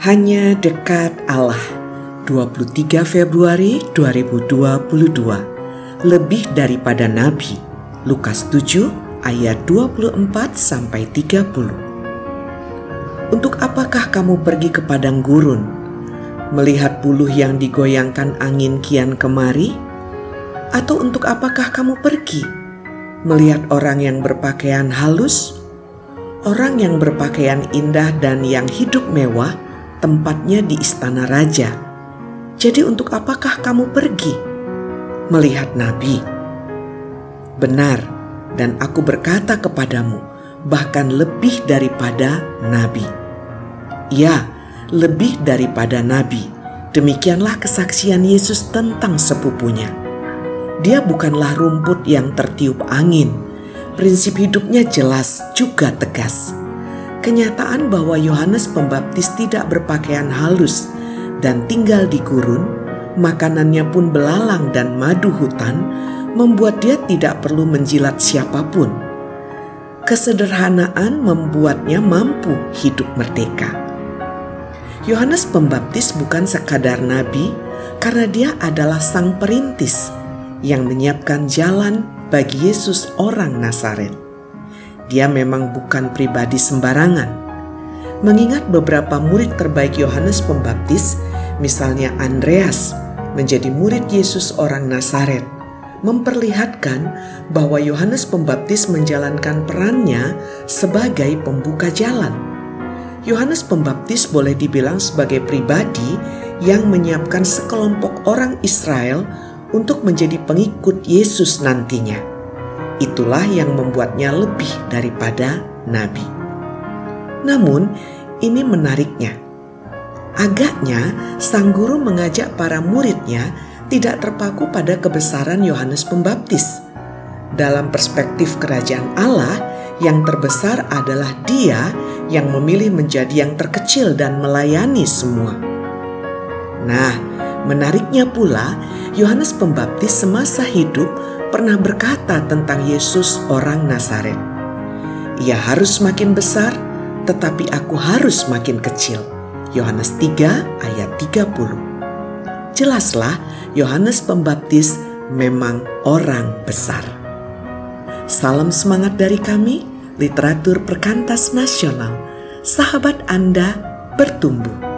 Hanya dekat Allah. 23 Februari 2022 Lebih daripada Nabi. Lukas 7 ayat 24 sampai 30 Untuk apakah kamu pergi ke padang gurun? Melihat buluh yang digoyangkan angin kian kemari? Atau untuk apakah kamu pergi? Melihat orang yang berpakaian halus? Orang yang berpakaian indah dan yang hidup mewah tempatnya di istana raja. Jadi untuk apakah kamu pergi? Melihat nabi. Benar, dan aku berkata kepadamu, bahkan lebih daripada nabi. Ya, lebih daripada nabi. Demikianlah kesaksian Yesus tentang sepupunya. Dia bukanlah rumput yang tertiup angin. Prinsip hidupnya jelas juga tegas kenyataan bahwa Yohanes Pembaptis tidak berpakaian halus dan tinggal di gurun, makanannya pun belalang dan madu hutan, membuat dia tidak perlu menjilat siapa pun. Kesederhanaan membuatnya mampu hidup merdeka. Yohanes Pembaptis bukan sekadar nabi, karena dia adalah sang perintis yang menyiapkan jalan bagi Yesus orang Nazaret dia memang bukan pribadi sembarangan. Mengingat beberapa murid terbaik Yohanes Pembaptis, misalnya Andreas, menjadi murid Yesus orang Nazaret, memperlihatkan bahwa Yohanes Pembaptis menjalankan perannya sebagai pembuka jalan. Yohanes Pembaptis boleh dibilang sebagai pribadi yang menyiapkan sekelompok orang Israel untuk menjadi pengikut Yesus nantinya. Itulah yang membuatnya lebih daripada nabi. Namun, ini menariknya. Agaknya, sang guru mengajak para muridnya tidak terpaku pada kebesaran Yohanes Pembaptis. Dalam perspektif kerajaan Allah, yang terbesar adalah Dia yang memilih menjadi yang terkecil dan melayani semua. Nah, menariknya pula, Yohanes Pembaptis semasa hidup pernah berkata tentang Yesus orang Nazaret. Ia harus makin besar, tetapi aku harus makin kecil. Yohanes 3 ayat 30. Jelaslah Yohanes Pembaptis memang orang besar. Salam semangat dari kami, literatur perkantas nasional. Sahabat Anda bertumbuh.